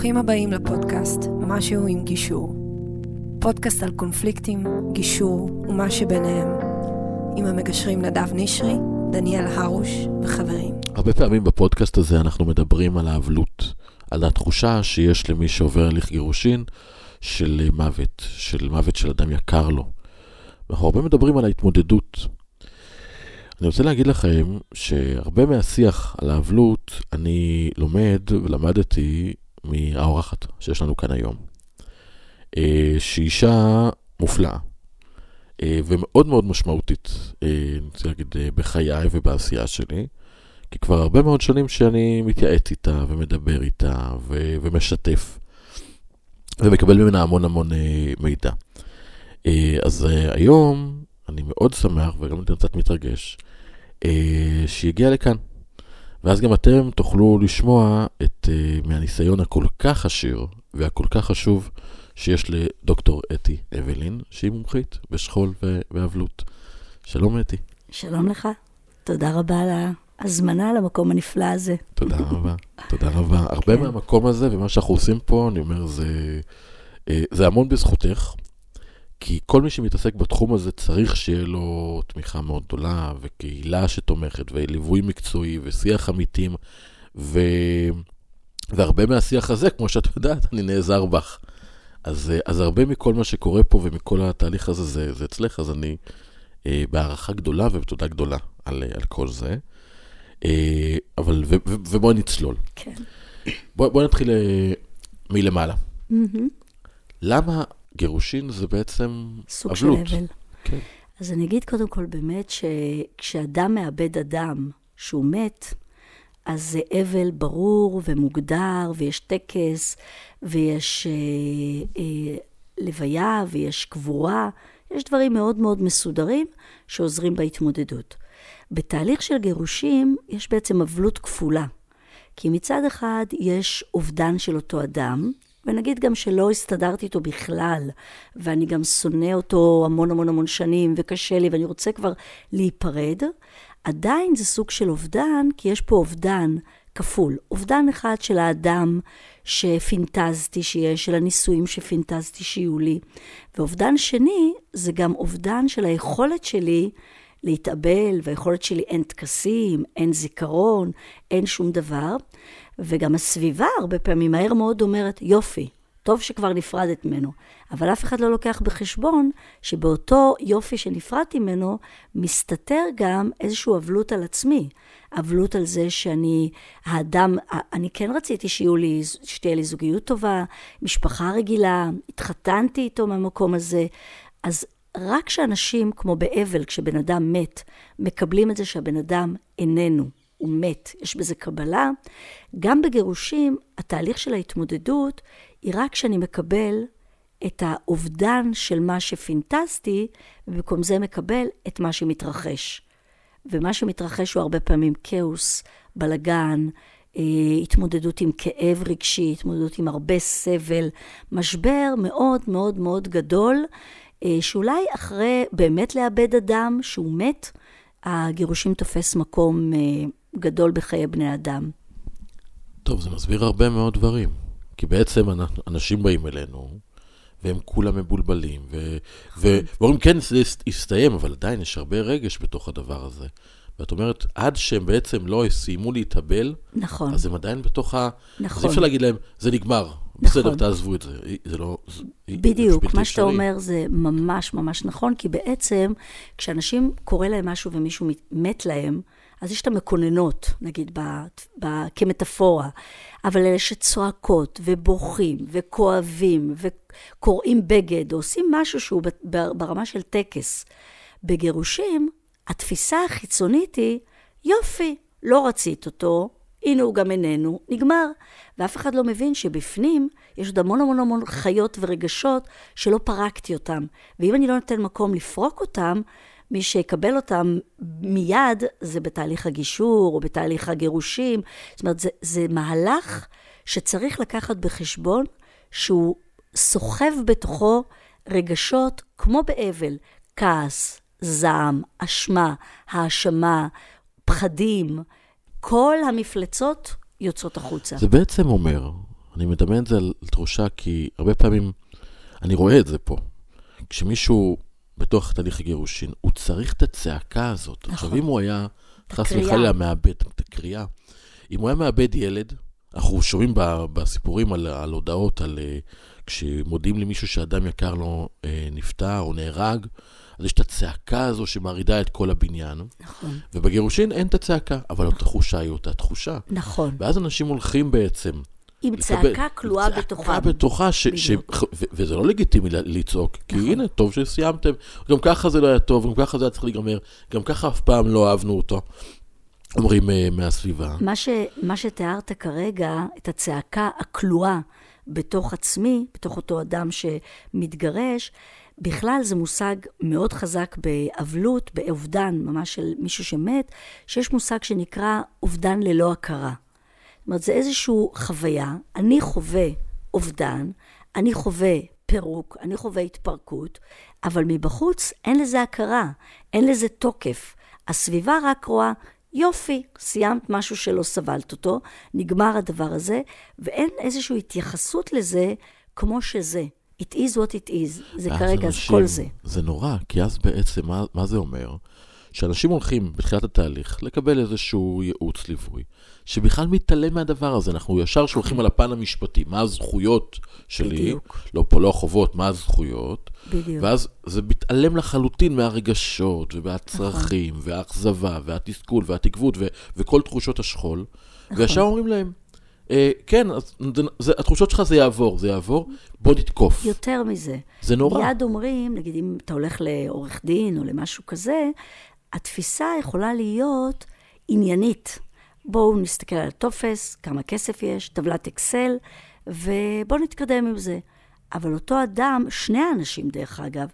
ברוכים הבאים לפודקאסט משהו עם גישור. פודקאסט על קונפליקטים, גישור ומה שביניהם. עם המגשרים נדב נשרי, דניאל הרוש וחברים. הרבה פעמים בפודקאסט הזה אנחנו מדברים על האבלות, על התחושה שיש למי שעובר הליך גירושין של מוות, של מוות של אדם יקר לו. אנחנו הרבה מדברים על ההתמודדות. אני רוצה להגיד לכם שהרבה מהשיח על האבלות אני לומד ולמדתי מהאורחת שיש לנו כאן היום. אה, שהיא אישה מופלאה אה, ומאוד מאוד משמעותית, אה, אני רוצה להגיד, בחיי ובעשייה שלי. כי כבר הרבה מאוד שנים שאני מתייעץ איתה ומדבר איתה ו- ומשתף ומקבל ממנה המון המון מידע. אז היום אני מאוד שמח וגם קצת מתרגש שהיא הגיעה לכאן. ואז גם אתם תוכלו לשמוע את, uh, מהניסיון הכל כך עשיר והכל כך חשוב שיש לדוקטור אתי אבלין, שהיא מומחית בשכול ואבלות. שלום אתי. שלום לך, תודה רבה על ההזמנה למקום הנפלא הזה. תודה רבה, תודה רבה. הרבה כן. מהמקום הזה ומה שאנחנו עושים פה, אני אומר, זה, אה, זה המון בזכותך. כי כל מי שמתעסק בתחום הזה צריך שיהיה לו תמיכה מאוד גדולה, וקהילה שתומכת, וליווי מקצועי, ושיח עמיתים, ו... והרבה מהשיח הזה, כמו שאת יודעת, אני נעזר בך. אז, אז הרבה מכל מה שקורה פה ומכל התהליך הזה, זה, זה אצלך, אז אני אה, בהערכה גדולה ובתודה גדולה על, על כל זה. אה, אבל, ו, ו, ובואי נצלול. כן. בואי בוא נתחיל אה, מלמעלה. Mm-hmm. למה גירושין זה בעצם סוג אבלות. סוג של אבל. כן. אז אני אגיד קודם כל באמת שכשאדם מאבד אדם שהוא מת, אז זה אבל ברור ומוגדר, ויש טקס, ויש אה, אה, לוויה, ויש קבורה. יש דברים מאוד מאוד מסודרים שעוזרים בהתמודדות. בתהליך של גירושים יש בעצם אבלות כפולה. כי מצד אחד יש אובדן של אותו אדם, ונגיד גם שלא הסתדרתי איתו בכלל, ואני גם שונא אותו המון המון המון שנים, וקשה לי, ואני רוצה כבר להיפרד, עדיין זה סוג של אובדן, כי יש פה אובדן כפול. אובדן אחד של האדם שפינטזתי שיהיה, של הנישואים שפינטזתי שיהיו לי, ואובדן שני, זה גם אובדן של היכולת שלי להתאבל, והיכולת שלי אין טקסים, אין זיכרון, אין שום דבר. וגם הסביבה הרבה פעמים מהר מאוד אומרת, יופי, טוב שכבר נפרדת ממנו. אבל אף אחד לא לוקח בחשבון שבאותו יופי שנפרדתי ממנו, מסתתר גם איזושהי אבלות על עצמי. אבלות על זה שאני, האדם, אני כן רציתי שיהיו לי, שתהיה לי זוגיות טובה, משפחה רגילה, התחתנתי איתו מהמקום הזה. אז רק כשאנשים, כמו באבל, כשבן אדם מת, מקבלים את זה שהבן אדם איננו. הוא מת, יש בזה קבלה. גם בגירושים, התהליך של ההתמודדות היא רק כשאני מקבל את האובדן של מה שפינטזתי, ובמקום זה מקבל את מה שמתרחש. ומה שמתרחש הוא הרבה פעמים כאוס, בלגן, אה, התמודדות עם כאב רגשי, התמודדות עם הרבה סבל, משבר מאוד מאוד מאוד גדול, שאולי אחרי באמת לאבד אדם שהוא מת, הגירושים תופס מקום אה, גדול בחיי בני אדם. טוב, זה מסביר הרבה מאוד דברים. כי בעצם אנשים באים אלינו, והם כולם מבולבלים, ו... ואומרים, כן, זה יסתיים, אבל עדיין יש הרבה רגש בתוך הדבר הזה. ואת אומרת, עד שהם בעצם לא סיימו להתאבל, נכון. אז הם עדיין בתוך ה... נכון. אז אי אפשר להגיד להם, זה נגמר. נכון. בסדר, תעזבו את זה. זה לא... בדיוק, מה שאתה אומר זה ממש ממש נכון, כי בעצם, כשאנשים קורה להם משהו ומישהו מת להם, אז יש את המקוננות, נגיד, ב, ב, כמטאפורה, אבל אלה שצועקות ובוכים וכואבים וקוראים בגד, או עושים משהו שהוא ברמה של טקס. בגירושים, התפיסה החיצונית היא, יופי, לא רצית אותו, הנה הוא גם איננו, נגמר. ואף אחד לא מבין שבפנים יש עוד המון המון המון חיות ורגשות שלא פרקתי אותם. ואם אני לא נותן מקום לפרוק אותם, מי שיקבל אותם מיד זה בתהליך הגישור או בתהליך הגירושים. זאת אומרת, זה, זה מהלך שצריך לקחת בחשבון שהוא סוחב בתוכו רגשות כמו באבל, כעס, זעם, אשמה, האשמה, פחדים, כל המפלצות יוצאות החוצה. זה בעצם אומר, אני מדמיין את זה על תחושה כי הרבה פעמים, אני רואה את זה פה. כשמישהו בתוך תהליך הגירושין, הוא צריך את הצעקה הזאת. נכון. עכשיו, אם הוא היה, חס וחלילה, מאבד את הקריאה, אם הוא היה מאבד ילד, אנחנו שומעים בסיפורים על, על הודעות, על uh, כשמודיעים למישהו שאדם יקר לו uh, נפטר או נהרג, אז יש את הצעקה הזו שמרעידה את כל הבניין. נכון. ובגירושין אין את הצעקה, אבל. התחושה היא אותה תחושה. נכון. ואז אנשים הולכים בעצם... עם צעקה כלואה בתוכה. צעקה בתוכה, ש, ש, ו, וזה לא לגיטימי לצעוק, נכון. כי הנה, טוב שסיימתם. גם ככה זה לא היה טוב, גם ככה זה היה צריך להיגמר, גם ככה אף פעם לא אהבנו אותו. אומרים uh, מהסביבה. מה, ש, מה שתיארת כרגע, את הצעקה הכלואה בתוך עצמי, בתוך אותו אדם שמתגרש, בכלל זה מושג מאוד חזק באבלות, באובדן, ממש של מישהו שמת, שיש מושג שנקרא אובדן ללא הכרה. זאת אומרת, זה איזושהי חוויה, אני חווה אובדן, אני חווה פירוק, אני חווה התפרקות, אבל מבחוץ אין לזה הכרה, אין לזה תוקף. הסביבה רק רואה, יופי, סיימת משהו שלא סבלת אותו, נגמר הדבר הזה, ואין איזושהי התייחסות לזה כמו שזה. It is what it is, זה כרגע, אנשים, כל זה. זה נורא, כי אז בעצם, מה, מה זה אומר? שאנשים הולכים בתחילת התהליך לקבל איזשהו ייעוץ ליווי, שבכלל מתעלם מהדבר הזה. אנחנו ישר שולחים על הפן המשפטי, מה הזכויות שלי, בדיוק. לא פה לא החובות, מה הזכויות. בדיוק. ואז זה מתעלם לחלוטין מהרגשות, והצרכים, נכון. והאכזבה, והתסכול, והתקוות, ו- וכל תחושות השכול. נכון. וישר אומרים להם, כן, אז זה, זה, התחושות שלך זה יעבור, זה יעבור, בוא נתקוף. יותר מזה. זה נורא. מיד אומרים, נגיד אם אתה הולך לעורך דין או למשהו כזה, התפיסה יכולה להיות עניינית. בואו נסתכל על הטופס, כמה כסף יש, טבלת אקסל, ובואו נתקדם עם זה. אבל אותו אדם, שני האנשים דרך אגב,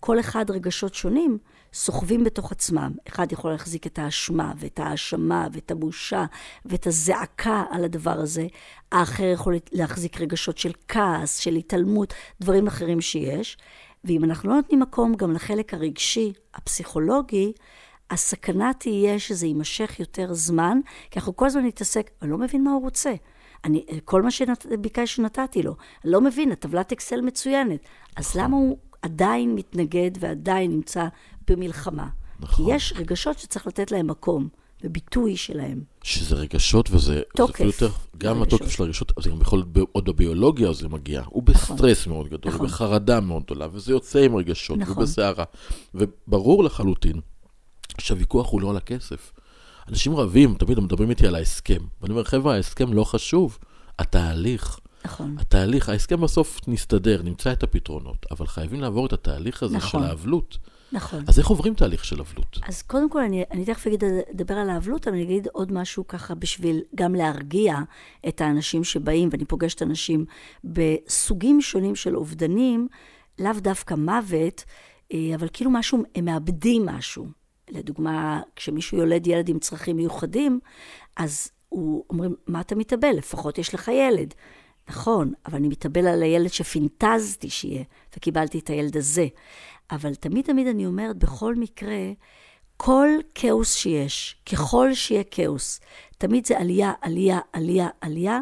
כל אחד רגשות שונים, סוחבים בתוך עצמם. אחד יכול להחזיק את האשמה ואת האשמה ואת הבושה ואת הזעקה על הדבר הזה. האחר יכול להחזיק רגשות של כעס, של התעלמות, דברים אחרים שיש. ואם אנחנו לא נותנים מקום גם לחלק הרגשי, הפסיכולוגי, הסכנה תהיה שזה יימשך יותר זמן, כי אנחנו כל הזמן נתעסק, אני לא מבין מה הוא רוצה. אני, כל מה שביקש שנתתי לו, לא מבין, הטבלת אקסל מצוינת. אז. למה הוא עדיין מתנגד ועדיין נמצא במלחמה? נכון. כי יש רגשות שצריך לתת להם מקום. וביטוי שלהם. שזה רגשות וזה... תוקף. זה יותר, גם הרגשות. התוקף של הרגשות, זה גם יכול להיות עוד בביולוגיה זה מגיע. הוא נכון. בסטרס נכון. מאוד גדול, נכון. בחרדה מאוד גדולה, וזה יוצא עם רגשות, נכון. ובסערה. וברור לחלוטין שהוויכוח הוא לא על הכסף. אנשים רבים, תמיד מדברים איתי על ההסכם. ואני אומר, חבר'ה, ההסכם לא חשוב, התהליך. נכון. התהליך, ההסכם בסוף נסתדר, נמצא את הפתרונות, אבל חייבים לעבור את התהליך הזה נכון. של האבלות. נכון. אז איך עוברים תהליך של אבלות? אז קודם כל, אני, אני תכף אגיד, אדבר על האבלות, אבל אני אגיד עוד משהו ככה בשביל גם להרגיע את האנשים שבאים, ואני פוגשת אנשים בסוגים שונים של אובדנים, לאו דווקא מוות, אה, אבל כאילו משהו, הם מאבדים משהו. לדוגמה, כשמישהו יולד ילד עם צרכים מיוחדים, אז הוא, אומרים, מה אתה מתאבל? לפחות יש לך ילד. נכון, אבל אני מתאבל על הילד שפינטזתי שיהיה, וקיבלתי את הילד הזה. אבל תמיד תמיד אני אומרת, בכל מקרה, כל כאוס שיש, ככל שיהיה כאוס, תמיד זה עלייה, עלייה, עלייה, עלייה,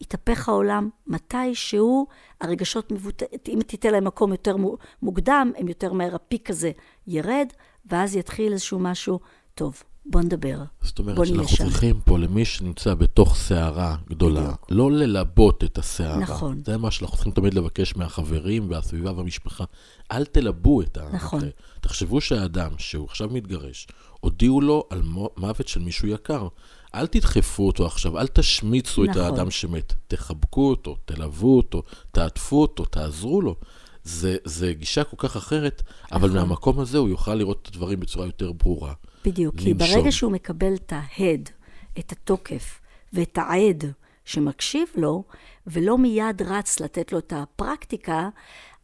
יתהפך העולם מתי שהוא, הרגשות מבוטאים, אם תיתן להם מקום יותר מוקדם, הם יותר מהר, הפיק הזה ירד, ואז יתחיל איזשהו משהו, טוב, בוא נדבר. זאת אומרת שאנחנו צריכים פה, למי שנמצא בתוך סערה גדולה, בדיוק. לא ללבות את הסערה. נכון. זה מה שאנחנו צריכים תמיד לבקש מהחברים והסביבה והמשפחה. אל תלבו את ה... נכון. תחשבו שהאדם שהוא עכשיו מתגרש, הודיעו לו על מוות של מישהו יקר. אל תדחפו אותו עכשיו, אל תשמיצו נכון. את האדם שמת. תחבקו אותו, תלוו אותו, תעטפו אותו, תעזרו לו. זה, זה גישה כל כך אחרת, נכון. אבל מהמקום הזה הוא יוכל לראות את הדברים בצורה יותר ברורה. בדיוק, לנשום. כי ברגע שהוא מקבל את ההד, את התוקף ואת העד שמקשיב לו, ולא מיד רץ לתת לו את הפרקטיקה,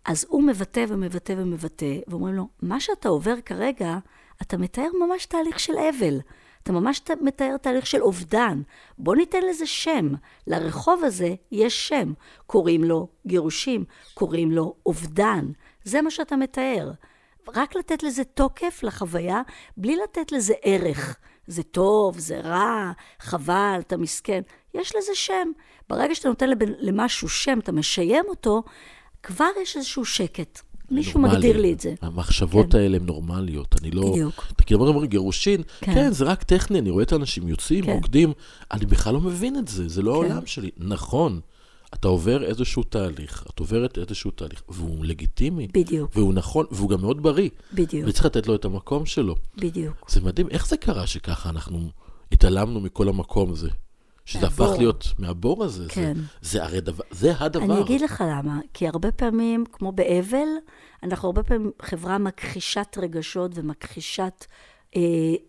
אז הוא מבטא ומבטא ומבטא, ואומרים לו, מה שאתה עובר כרגע, אתה מתאר ממש תהליך של אבל. אתה ממש מתאר תהליך של אובדן. בוא ניתן לזה שם. לרחוב הזה יש שם. קוראים לו גירושים, קוראים לו אובדן. זה מה שאתה מתאר. רק לתת לזה תוקף לחוויה, בלי לתת לזה ערך. זה טוב, זה רע, חבל, אתה מסכן. יש לזה שם. ברגע שאתה נותן למשהו שם, אתה משיים אותו, כבר יש איזשהו שקט. מישהו נורמלי. מגדיר לי את זה. המחשבות כן. האלה הן נורמליות. אני לא... בדיוק. אתה כאילו אומר, גירושין, כן. כן, זה רק טכני, אני רואה את האנשים יוצאים, כן. רוקדים, אני בכלל לא מבין את זה, זה לא כן. העולם שלי. נכון, אתה עובר איזשהו תהליך, את עוברת איזשהו תהליך, והוא לגיטימי. בדיוק. והוא נכון, והוא גם מאוד בריא. בדיוק. וצריך לתת לו את המקום שלו. בדיוק. זה מדהים, איך זה קרה שככה אנחנו התעלמנו מכל המקום הזה? שזה הפך להיות מהבור הזה. כן. זה, זה הרי דבר, זה הדבר. אני אגיד לך למה. כי הרבה פעמים, כמו באבל, אנחנו הרבה פעמים חברה מכחישת רגשות ומכחישת אה,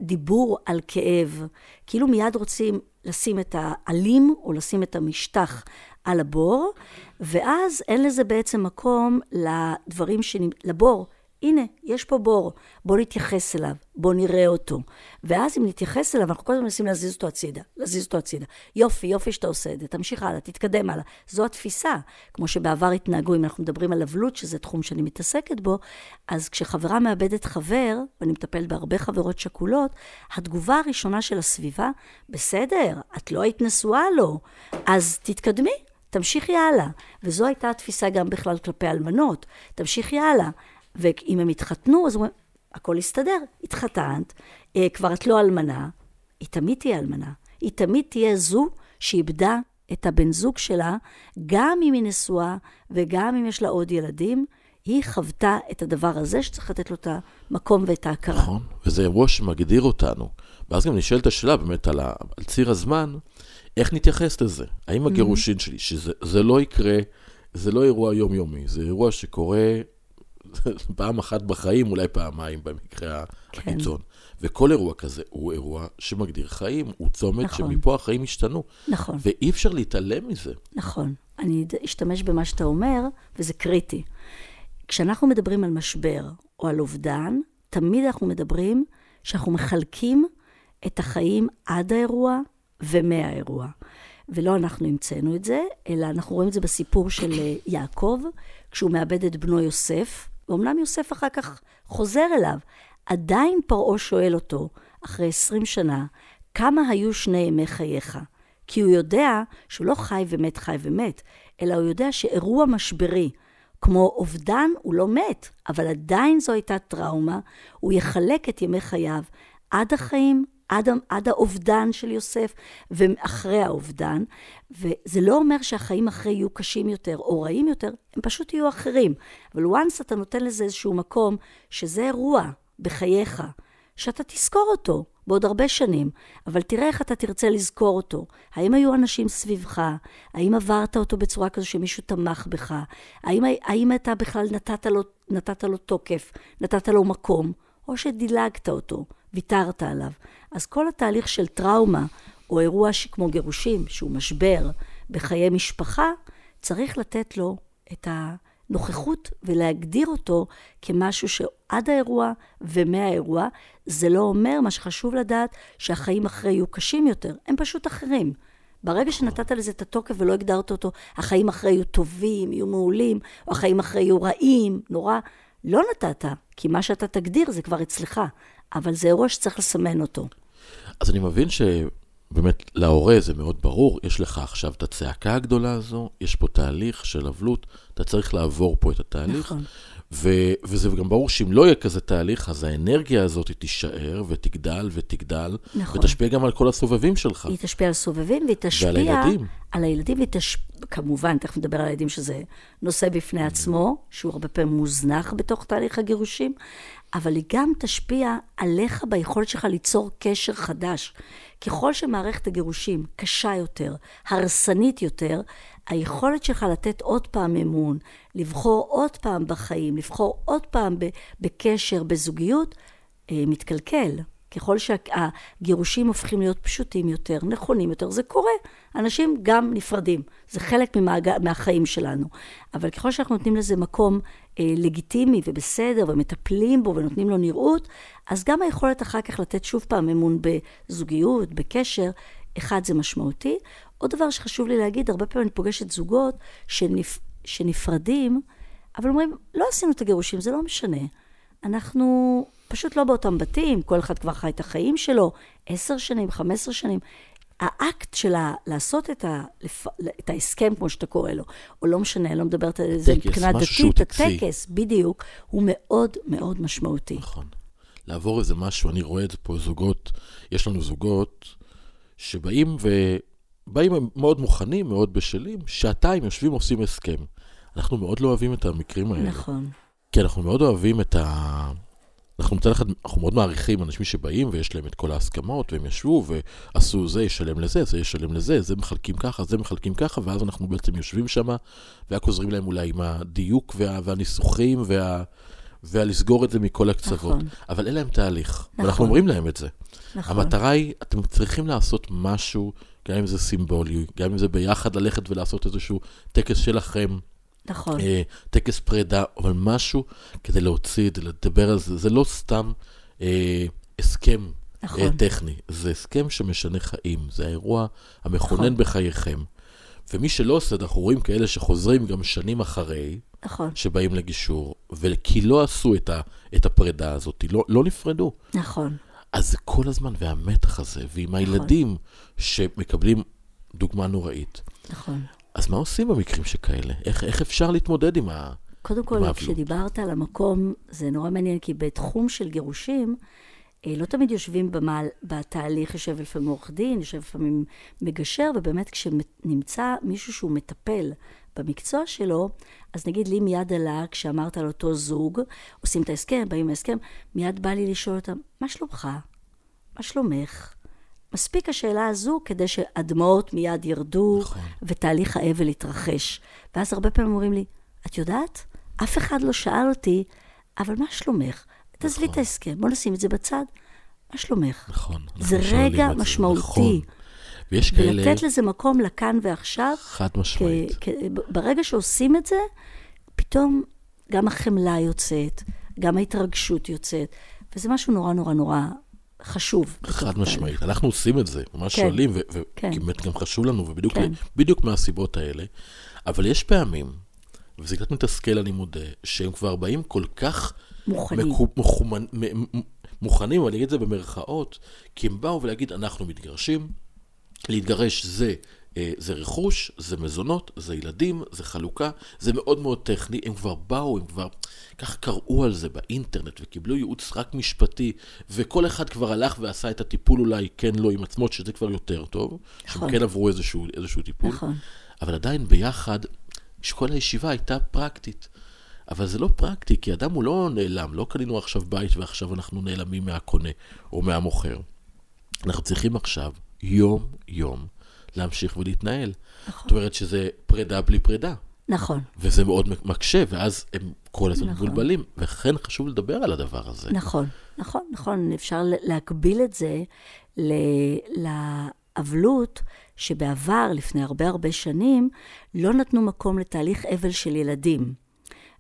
דיבור על כאב. כאילו מיד רוצים לשים את העלים או לשים את המשטח על הבור, ואז אין לזה בעצם מקום לדברים, שנ... לבור הנה, יש פה בור, בוא נתייחס אליו, בוא נראה אותו. ואז אם נתייחס אליו, אנחנו כל הזמן מנסים להזיז אותו הצידה, להזיז אותו הצידה. יופי, יופי שאתה עושה את זה, תמשיך הלאה, תתקדם הלאה. זו התפיסה. כמו שבעבר התנהגו, אם אנחנו מדברים על אבלות, שזה תחום שאני מתעסקת בו, אז כשחברה מאבדת חבר, ואני מטפלת בהרבה חברות שכולות, התגובה הראשונה של הסביבה, בסדר, את לא היית נשואה לו, אז תתקדמי, תמשיכי הלאה. וזו הייתה התפיסה גם בכלל כלפי אלמנות. תמשיכי הלאה. ואם הם התחתנו, אז אומרים, הכל יסתדר, התחתנת, אה, כבר את לא אלמנה, היא תמיד תהיה אלמנה. היא תמיד תהיה זו שאיבדה את הבן זוג שלה, גם אם היא נשואה וגם אם יש לה עוד ילדים, היא חוותה את הדבר הזה שצריך לתת לו את המקום ואת ההכרה. נכון, וזה אירוע שמגדיר אותנו. ואז גם נשאלת השאלה באמת על, ה, על ציר הזמן, איך נתייחס לזה? האם הגירושין mm-hmm. שלי, שזה לא יקרה, זה לא אירוע יומיומי, זה אירוע שקורה פעם אחת בחיים, אולי פעמיים במקרה כן. הקיצון. וכל אירוע כזה הוא אירוע שמגדיר חיים, הוא צומת נכון. שמפה החיים השתנו. נכון. ואי אפשר להתעלם מזה. נכון. אני אשתמש במה שאתה אומר, וזה קריטי. כשאנחנו מדברים על משבר או על אובדן, תמיד אנחנו מדברים שאנחנו מחלקים את החיים עד האירוע ומהאירוע. ולא אנחנו המצאנו את זה, אלא אנחנו רואים את זה בסיפור של אה, יעקב, כשהוא מאבד את בנו יוסף, ואומנם יוסף אחר כך חוזר אליו, עדיין פרעה שואל אותו, אחרי עשרים שנה, כמה היו שני ימי חייך? כי הוא יודע שהוא לא חי ומת, חי ומת, אלא הוא יודע שאירוע משברי, כמו אובדן, הוא לא מת, אבל עדיין זו הייתה טראומה, הוא יחלק את ימי חייו עד החיים עד, עד האובדן של יוסף ואחרי האובדן. וזה לא אומר שהחיים אחרי יהיו קשים יותר או רעים יותר, הם פשוט יהיו אחרים. אבל once אתה נותן לזה איזשהו מקום, שזה אירוע בחייך, שאתה תזכור אותו בעוד הרבה שנים, אבל תראה איך אתה תרצה לזכור אותו. האם היו אנשים סביבך? האם עברת אותו בצורה כזו שמישהו תמך בך? האם, האם אתה בכלל נתת לו, נתת לו תוקף, נתת לו מקום, או שדילגת אותו? ויתרת עליו. אז כל התהליך של טראומה, או אירוע כמו גירושים, שהוא משבר בחיי משפחה, צריך לתת לו את הנוכחות ולהגדיר אותו כמשהו שעד האירוע ומהאירוע, זה לא אומר, מה שחשוב לדעת, שהחיים אחרי יהיו קשים יותר, הם פשוט אחרים. ברגע שנתת לזה את התוקף ולא הגדרת אותו, החיים אחרי יהיו טובים, יהיו מעולים, או החיים אחרי יהיו רעים, נורא, לא נתת, כי מה שאתה תגדיר זה כבר אצלך. אבל זה אירוע שצריך לסמן אותו. אז אני מבין שבאמת להורה זה מאוד ברור, יש לך עכשיו את הצעקה הגדולה הזו, יש פה תהליך של אבלות, אתה צריך לעבור פה את התהליך. נכון. ו- וזה גם ברור שאם לא יהיה כזה תהליך, אז האנרגיה הזאת תישאר ותגדל ותגדל, נכון. ותשפיע גם על כל הסובבים שלך. היא תשפיע על הסובבים, והיא תשפיע... ועל הילדים. על הילדים, והיא תשפיע... כמובן, תכף נדבר על הילדים, שזה נושא בפני עצמו, שהוא הרבה פעמים מוזנח בתוך תהליך הגירושים, אבל היא גם תשפיע עליך ביכולת שלך ליצור קשר חדש. ככל שמערכת הגירושים קשה יותר, הרסנית יותר, היכולת שלך לתת עוד פעם אמון, לבחור עוד פעם בחיים, לבחור עוד פעם בקשר, בזוגיות, אה, מתקלקל. ככל שהגירושים הופכים להיות פשוטים יותר, נכונים יותר, זה קורה. אנשים גם נפרדים, זה חלק ממעג... מהחיים שלנו. אבל ככל שאנחנו נותנים לזה מקום אה, לגיטימי ובסדר, ומטפלים בו ונותנים לו נראות, אז גם היכולת אחר כך לתת שוב פעם אמון בזוגיות, בקשר, אחד, זה משמעותי. עוד דבר שחשוב לי להגיד, הרבה פעמים אני פוגשת זוגות שנפ... שנפרדים, אבל אומרים, לא עשינו את הגירושים, זה לא משנה. אנחנו פשוט לא באותם בתים, כל אחד כבר חי את החיים שלו, עשר שנים, חמש עשרה שנים. האקט של לעשות את, ה, את ההסכם, כמו שאתה קורא לו, או לא משנה, אני לא מדברת על זה מבחינה דתית, הטקס, בדיוק, הוא מאוד מאוד משמעותי. נכון. לעבור איזה משהו, אני רואה את פה, זוגות, יש לנו זוגות שבאים ו... באים הם מאוד מוכנים, מאוד בשלים, שעתיים יושבים עושים הסכם. אנחנו מאוד לא אוהבים את המקרים האלה. נכון. כי אנחנו מאוד אוהבים את ה... אנחנו מצד אחד, אנחנו מאוד מעריכים אנשים שבאים ויש להם את כל ההסכמות, והם ישבו ועשו זה ישלם לזה, זה ישלם לזה, זה מחלקים ככה, זה מחלקים ככה, ואז אנחנו בעצם יושבים שם, ורק עוזרים להם אולי עם הדיוק וה, והניסוחים וה, והלסגור את זה מכל הקצוות. נכון. אבל אין להם תהליך, נכון. ואנחנו אומרים להם את זה. נכון. המטרה היא, אתם צריכים לעשות משהו, גם אם זה סימבולי, גם אם זה ביחד ללכת ולעשות איזשהו טקס שלכם. נכון. אה, טקס פרידה, אבל משהו כדי להוציא את זה, לדבר על זה. זה לא סתם אה, הסכם אה, נכון. אה, טכני, זה הסכם שמשנה חיים. זה האירוע המכונן נכון. בחייכם. ומי שלא עושה, אנחנו רואים כאלה שחוזרים גם שנים אחרי, נכון. שבאים לגישור, וכי לא עשו את, ה, את הפרידה הזאת, לא, לא נפרדו. נכון. אז זה כל הזמן, והמתח הזה, ועם נכון. הילדים שמקבלים דוגמה נוראית. נכון. אז מה עושים במקרים שכאלה? איך, איך אפשר להתמודד עם ה... קודם כל, כשדיברת על המקום, זה נורא מעניין, כי בתחום של גירושים, אה, לא תמיד יושבים במעל, בתהליך, יושב לפעמים עורך דין, יושב לפעמים מגשר, ובאמת כשנמצא מישהו שהוא מטפל במקצוע שלו, אז נגיד לי מיד עלה, כשאמרת על אותו זוג, עושים את ההסכם, באים להסכם, מיד בא לי לשאול אותם, מה שלומך? מה שלומך? מספיק השאלה הזו כדי שהדמעות מיד ירדו, נכון. ותהליך האבל יתרחש. ואז הרבה פעמים אומרים לי, את יודעת? אף אחד לא שאל אותי, אבל מה שלומך? נכון. תעזבי את ההסכם, בוא נשים את זה בצד. מה שלומך? נכון. זה רגע משמעותי. נכון. ויש כאלה... ולתת לזה מקום לכאן ועכשיו. חד משמעית. כ- כ- ברגע שעושים את זה, פתאום גם החמלה יוצאת, גם ההתרגשות יוצאת, וזה משהו נורא נורא נורא חשוב. חד משמעית. אנחנו עושים את זה, ממש כן, שואלים, ובאמת כן. גם חשוב לנו, ובדיוק כן. בדיוק מהסיבות האלה. אבל יש פעמים, וזה קצת מתסכל, אני מודה, שהם כבר באים כל כך... מוכנים. מקו, מוכמנ, מוכנים, ואני אגיד את זה במרכאות, כי הם באו ולהגיד, אנחנו מתגרשים, להתגרש זה אה, זה רכוש, זה מזונות, זה ילדים, זה חלוקה, זה מאוד מאוד טכני. הם כבר באו, הם כבר כך קראו על זה באינטרנט וקיבלו ייעוץ רק משפטי, וכל אחד כבר הלך ועשה את הטיפול אולי כן לא עם עצמו, שזה כבר יותר טוב, נכון. שהם כן עברו איזשהו, איזשהו טיפול. נכון. אבל עדיין ביחד, שכל הישיבה הייתה פרקטית. אבל זה לא פרקטי, כי אדם הוא לא נעלם, לא קנינו עכשיו בית ועכשיו אנחנו נעלמים מהקונה או מהמוכר. אנחנו צריכים עכשיו, יום-יום, להמשיך ולהתנהל. נכון. זאת אומרת שזה פרידה בלי פרידה. נכון. וזה מאוד מקשה, ואז הם כל הזמן נכון. מבולבלים, וכן חשוב לדבר על הדבר הזה. נכון, נכון, נכון. אפשר להקביל את זה לאבלות שבעבר, לפני הרבה הרבה שנים, לא נתנו מקום לתהליך אבל של ילדים.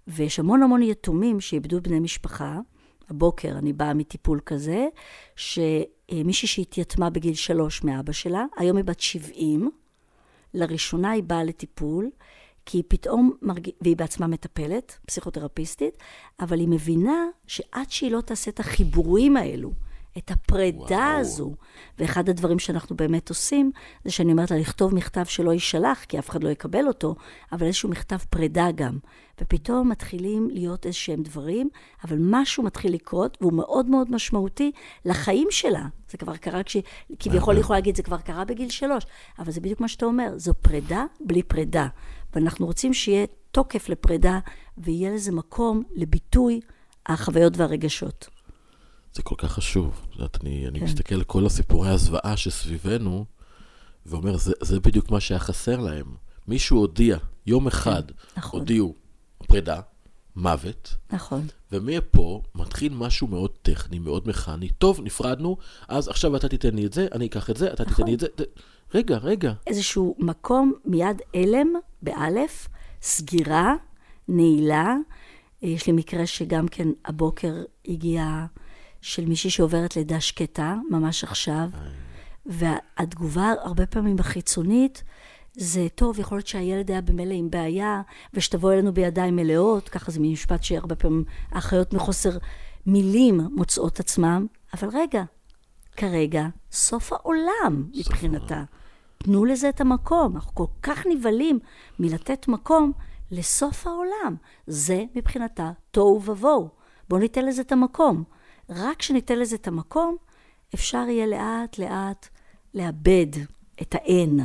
ויש המון המון יתומים שאיבדו בני משפחה. הבוקר אני באה מטיפול כזה, ש... אה, מישהי שהתייתמה בגיל שלוש מאבא שלה, היום היא בת 70, לראשונה היא באה לטיפול, כי היא פתאום מרגישה, והיא בעצמה מטפלת, פסיכותרפיסטית, אבל היא מבינה שעד שהיא לא תעשה את החיבורים האלו, את הפרידה וואו. הזו. ואחד הדברים שאנחנו באמת עושים, זה שאני אומרת לה לכתוב מכתב שלא יישלח, כי אף אחד לא יקבל אותו, אבל איזשהו מכתב פרידה גם. ופתאום מתחילים להיות איזשהם דברים, אבל משהו מתחיל לקרות, והוא מאוד מאוד משמעותי לחיים שלה. זה כבר קרה כש... כביכול יכולה להגיד, זה כבר קרה בגיל שלוש, אבל זה בדיוק מה שאתה אומר, זו פרידה בלי פרידה. ואנחנו רוצים שיהיה תוקף לפרידה, ויהיה לזה מקום לביטוי החוויות והרגשות. זה כל כך חשוב. את יודעת, אני, אני כן. מסתכל על כל הסיפורי הזוועה שסביבנו, ואומר, זה, זה בדיוק מה שהיה חסר להם. מישהו הודיע, יום אחד כן, נכון. הודיעו פרידה, מוות. נכון. ומפה מתחיל משהו מאוד טכני, מאוד מכני. טוב, נפרדנו, אז עכשיו אתה תיתן לי את זה, אני אקח את זה, אתה נכון. תיתן לי את זה. רגע, רגע. איזשהו מקום מיד הלם, באלף, סגירה, נעילה. יש לי מקרה שגם כן הבוקר הגיעה... של מישהי שעוברת לידה שקטה, ממש עכשיו, והתגובה הרבה פעמים החיצונית, זה טוב, יכול להיות שהילד היה במילא עם בעיה, ושתבוא אלינו בידיים מלאות, ככה זה משפט שהרבה פעמים האחיות מחוסר, מילים מוצאות עצמם, אבל רגע, כרגע סוף העולם מבחינתה. תנו לזה את המקום. אנחנו כל כך נבהלים מלתת מקום לסוף העולם. זה מבחינתה תוהו ובוהו. בואו ניתן לזה את המקום. רק כשניתן לזה את המקום, אפשר יהיה לאט-לאט לאבד את האין.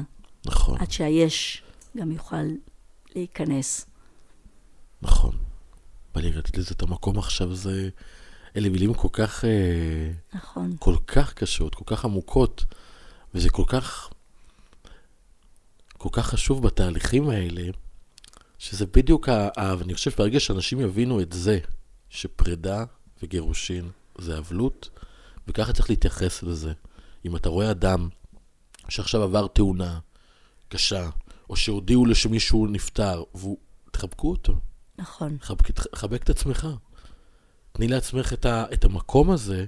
נכון. עד שהיש גם יוכל להיכנס. נכון. לי לתת לזה את המקום עכשיו, זה... אלה מילים כל כך... אה, נכון. כל כך קשות, כל כך עמוקות, וזה כל כך... כל כך חשוב בתהליכים האלה, שזה בדיוק ה... ה- ואני חושב שברגע שאנשים יבינו את זה, שפרידה וגירושין זה אבלות, וככה צריך להתייחס לזה. אם אתה רואה אדם שעכשיו עבר תאונה קשה, או שהודיעו לו שמישהו נפטר, והוא... תחבקו אותו, נכון. חבק, חבק את עצמך. תני לעצמך את, ה, את המקום הזה,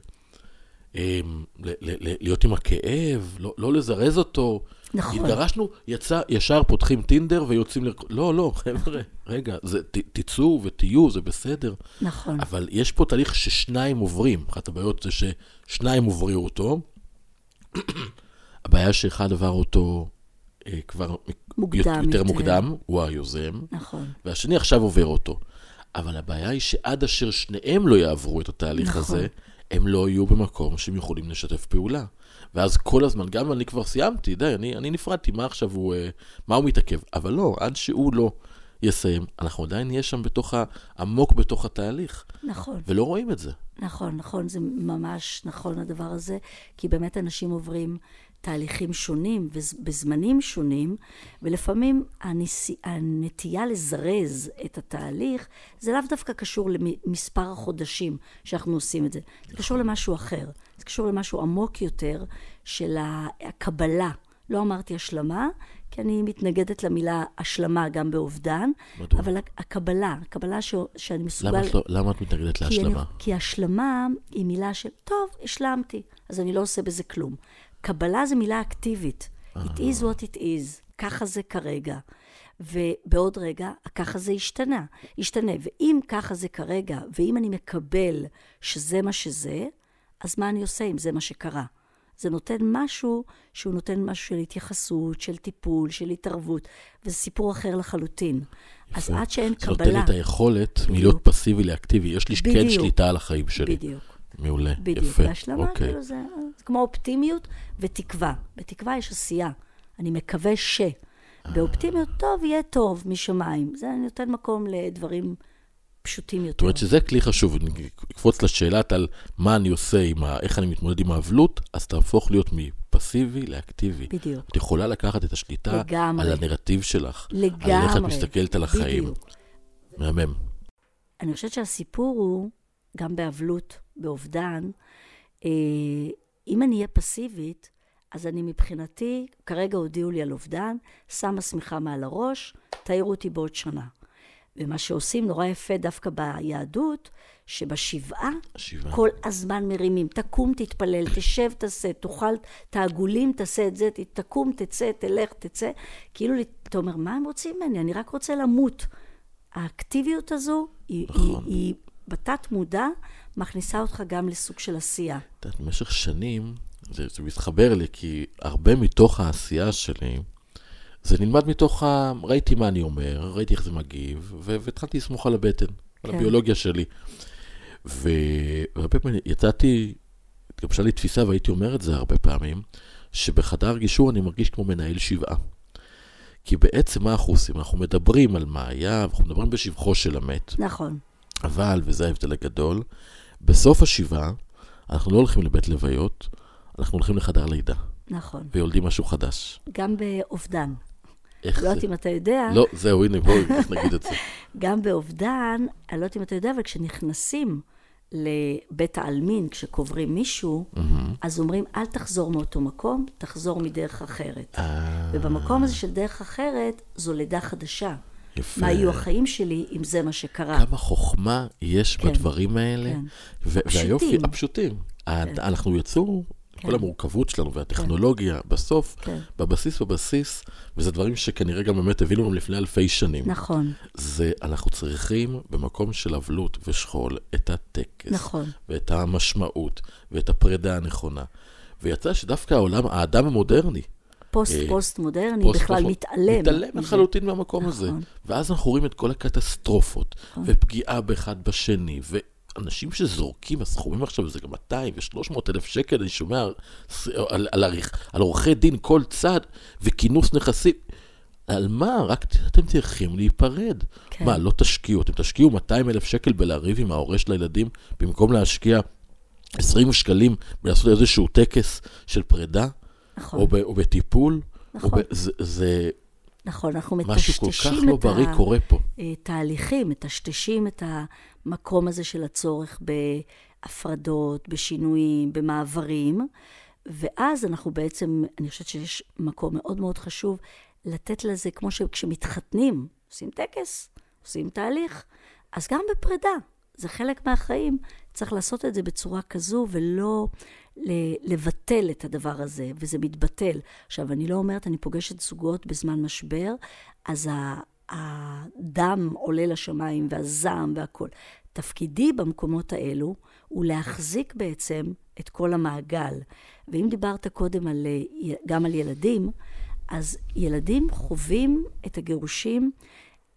אמ, ל, ל, ל, להיות עם הכאב, לא, לא לזרז אותו. נכון. התגרשנו, יצא, ישר פותחים טינדר ויוצאים ל... לא, לא, חבר'ה, רגע, זה, ת, תצאו ותהיו, זה בסדר. נכון. אבל יש פה תהליך ששניים עוברים. אחת הבעיות זה ששניים עוברים אותו. הבעיה שאחד עבר אותו אה, כבר מוקדם יותר יותר. מוקדם, הוא היוזם, נכון. והשני עכשיו עובר אותו. אבל הבעיה היא שעד אשר שניהם לא יעברו את התהליך נכון. הזה, הם לא יהיו במקום שהם יכולים לשתף פעולה. ואז כל הזמן, גם אני כבר סיימתי, די, אני, אני נפרדתי, מה עכשיו הוא, אה, מה הוא מתעכב? אבל לא, עד שהוא לא יסיים, אנחנו עדיין נהיה שם בתוך ה... עמוק בתוך התהליך, נכון. ולא רואים את זה. נכון, נכון, זה ממש נכון הדבר הזה, כי באמת אנשים עוברים תהליכים שונים ובזמנים שונים, ולפעמים הנס... הנטייה לזרז את התהליך, זה לאו דווקא קשור למספר החודשים שאנחנו עושים את זה, זה קשור למשהו אחר, זה קשור למשהו עמוק יותר של הקבלה. לא אמרתי השלמה, כי אני מתנגדת למילה השלמה גם באובדן, מדוע? אבל הקבלה, הקבלה ש... שאני מסוגל... למה את, לא, למה את מתנגדת כי להשלמה? אני, כי השלמה היא מילה של, טוב, השלמתי, אז אני לא עושה בזה כלום. קבלה זה מילה אקטיבית. It is what it is, ככה זה כרגע. ובעוד רגע, ככה זה השתנה, ישתנה. ואם ככה זה כרגע, ואם אני מקבל שזה מה שזה, אז מה אני עושה אם זה מה שקרה? זה נותן משהו שהוא נותן משהו של התייחסות, של טיפול, של התערבות, וזה סיפור אחר לחלוטין. אז עד שאין זה נותן קבלה... את היכולת מלהיות פסיבי לאקטיבי. יש לי כן בדיוק. שליטה על החיים שלי. בדיוק. מעולה, בדיוק. יפה. והשלמה, אוקיי. כאילו זה, זה כמו אופטימיות ותקווה. בתקווה יש עשייה. אני מקווה ש. באופטימיות, טוב, יהיה טוב משמיים. זה נותן מקום לדברים פשוטים יותר. זאת אומרת שזה כלי חשוב, אני אקפוץ לשאלת על מה אני עושה, עם ה... איך אני מתמודד עם האבלות, אז תהפוך להיות מפסיבי לאקטיבי. בדיוק. את יכולה לקחת את השליטה לגמרי. על הנרטיב שלך. לגמרי. על איך את מסתכלת על החיים. בדיוק. מהמם. אני חושבת שהסיפור הוא, גם באבלות, באובדן, אה, אם אני אהיה פסיבית, אז אני מבחינתי, כרגע הודיעו לי על אובדן, שמה שמיכה מעל הראש, תעירו אותי בעוד שנה. ומה שעושים נורא יפה דווקא ביהדות, שבשבעה שבעה. כל הזמן מרימים. תקום, תתפלל, תשב, תעשה, תאכל את העגולים, תעשה את זה, תקום, תצא, תלך, תצא. כאילו, אתה אומר, מה הם רוצים ממני? אני רק רוצה למות. האקטיביות הזו, היא, נכון. היא, היא בתת מודע, מכניסה אותך גם לסוג של עשייה. את יודעת, במשך שנים, זה, זה מתחבר לי, כי הרבה מתוך העשייה שלי, זה נלמד מתוך ה... ראיתי מה אני אומר, ראיתי איך זה מגיב, ו- והתחלתי לסמוך על הבטן, על כן. הביולוגיה שלי. והרבה פעמים יצאתי, התגבשה לי תפיסה, והייתי אומר את זה הרבה פעמים, שבחדר גישור אני מרגיש כמו מנהל שבעה. כי בעצם מה אנחנו עושים? אנחנו מדברים על מה היה, אנחנו מדברים בשבחו של המת, נכון, אבל, וזה ההבדל הגדול, בסוף השבעה, אנחנו לא הולכים לבית לוויות, אנחנו הולכים לחדר לידה, נכון. ויולדים משהו חדש. גם באובדן. איך לא זה? יודעת אם אתה יודע, לא, זהו, הנה, בואי נגיד את זה. גם באובדן, אני לא יודעת אם אתה יודע, אבל כשנכנסים לבית העלמין, כשקוברים מישהו, אז אומרים, אל תחזור מאותו מקום, תחזור מדרך אחרת. אה, ובמקום הזה של דרך אחרת, זו לידה חדשה. יפה. מה יהיו החיים שלי אם זה מה שקרה? כמה חוכמה יש כן, בדברים האלה, כן. ו- הפשוטים. והיופי, הפשוטים. ה- אנחנו יצאו כן. כל המורכבות שלנו והטכנולוגיה, כן. בסוף, כן. בבסיס בבסיס, וזה דברים שכנראה גם באמת הביאו לנו לפני אלפי שנים. נכון. זה, אנחנו צריכים במקום של אבלות ושכול את הטקס. נכון. ואת המשמעות, ואת הפרידה הנכונה. ויצא שדווקא העולם, האדם המודרני, פוסט-פוסט אה, מודרני פוסט בכלל פוסט, מתעלם. מתעלם לחלוטין מהמקום נכון. הזה. ואז אנחנו רואים את כל הקטסטרופות, נכון. ופגיעה באחד בשני, אנשים שזורקים, הסכומים עכשיו זה גם 200 ו-300 אלף שקל, אני שומע על, על, על, על עורכי דין כל צד וכינוס נכסים. על מה? רק אתם צריכים להיפרד. כן. מה, לא תשקיעו? אתם תשקיעו 200 אלף שקל בלריב עם ההורה של הילדים, במקום להשקיע 20 שקלים בלעשות איזשהו טקס של פרידה? נכון. או, ב, או בטיפול? נכון. או ב, זה, זה נכון, אנחנו מטשטשים משהו כל כך לא בריא קורה פה. תהליכים, מטשטשים את המקום הזה של הצורך בהפרדות, בשינויים, במעברים, ואז אנחנו בעצם, אני חושבת שיש מקום מאוד מאוד חשוב לתת לזה, כמו שכשמתחתנים, עושים טקס, עושים תהליך, אז גם בפרידה, זה חלק מהחיים. צריך לעשות את זה בצורה כזו ולא לבטל את הדבר הזה, וזה מתבטל. עכשיו, אני לא אומרת, אני פוגשת זוגות בזמן משבר, אז הדם עולה לשמיים והזעם והכול. תפקידי במקומות האלו הוא להחזיק בעצם את כל המעגל. ואם דיברת קודם על, גם על ילדים, אז ילדים חווים את הגירושים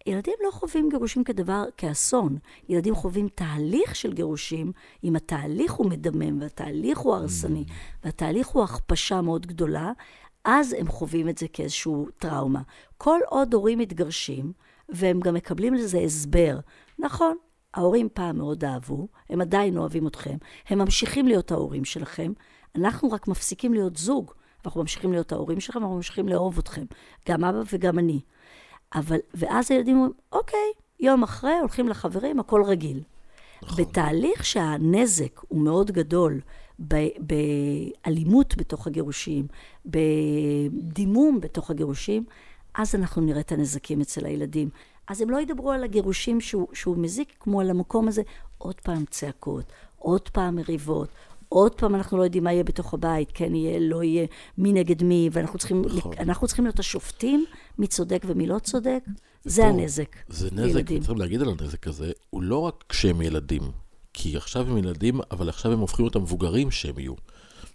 ילדים לא חווים גירושים כדבר, כאסון. ילדים חווים תהליך של גירושים, אם התהליך הוא מדמם והתהליך הוא הרסני, mm. והתהליך הוא הכפשה מאוד גדולה, אז הם חווים את זה כאיזשהו טראומה. כל עוד הורים מתגרשים, והם גם מקבלים לזה הסבר, נכון, ההורים פעם מאוד אהבו, הם עדיין אוהבים אתכם, הם ממשיכים להיות ההורים שלכם, אנחנו רק מפסיקים להיות זוג, ואנחנו ממשיכים להיות ההורים שלכם, ואנחנו ממשיכים לאהוב אתכם, גם אבא וגם אני. אבל, ואז הילדים אומרים, אוקיי, יום אחרי הולכים לחברים, הכל רגיל. נכון. בתהליך שהנזק הוא מאוד גדול, באלימות בתוך הגירושים, בדימום בתוך הגירושים, אז אנחנו נראה את הנזקים אצל הילדים. אז הם לא ידברו על הגירושים שהוא, שהוא מזיק, כמו על המקום הזה, עוד פעם צעקות, עוד פעם מריבות, עוד פעם אנחנו לא יודעים מה יהיה בתוך הבית, כן יהיה, לא יהיה, מי נגד מי, ואנחנו צריכים, נכון. אנחנו צריכים להיות השופטים, מי צודק ומי לא צודק. זה פה, הנזק. זה נזק, צריכים להגיד על הנזק הזה, הוא לא רק כשהם ילדים, כי עכשיו הם ילדים, אבל עכשיו הם הופכים אותם מבוגרים שהם יהיו.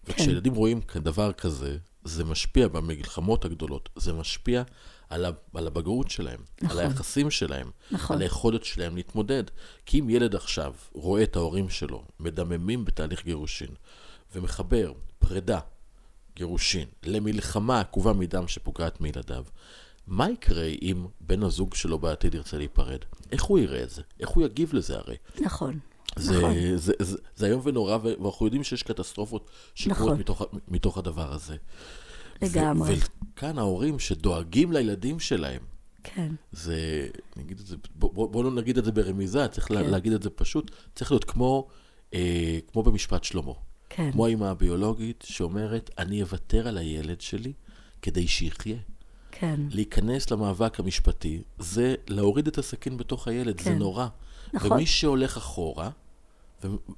וכשילדים כן. רואים דבר כזה, זה משפיע במלחמות הגדולות, זה משפיע על, ה, על הבגרות שלהם, נכון. על היחסים שלהם, נכון. על היכולת שלהם להתמודד. כי אם ילד עכשיו רואה את ההורים שלו מדממים בתהליך גירושין, ומחבר פרידה, גירושין, למלחמה עקובה מדם שפוגעת מילדיו, מה יקרה אם בן הזוג שלו בעתיד ירצה להיפרד? איך הוא יראה את זה? איך הוא יגיב לזה הרי? נכון. זה, נכון. זה, זה, זה, זה איום ונורא, ואנחנו יודעים שיש קטסטרופות שקורות נכון. מתוך, מתוך הדבר הזה. לגמרי. וכאן ההורים שדואגים לילדים שלהם. כן. זה, נגיד את זה, בוא, בוא, בוא לא נגיד את זה ברמיזה, צריך כן. להגיד את זה פשוט, צריך להיות כמו, אה, כמו במשפט שלמה. כן. כמו האמא הביולוגית שאומרת, אני אוותר על הילד שלי כדי שיחיה. כן. להיכנס למאבק המשפטי, זה להוריד את הסכין בתוך הילד, כן. זה נורא. נכון. ומי שהולך אחורה,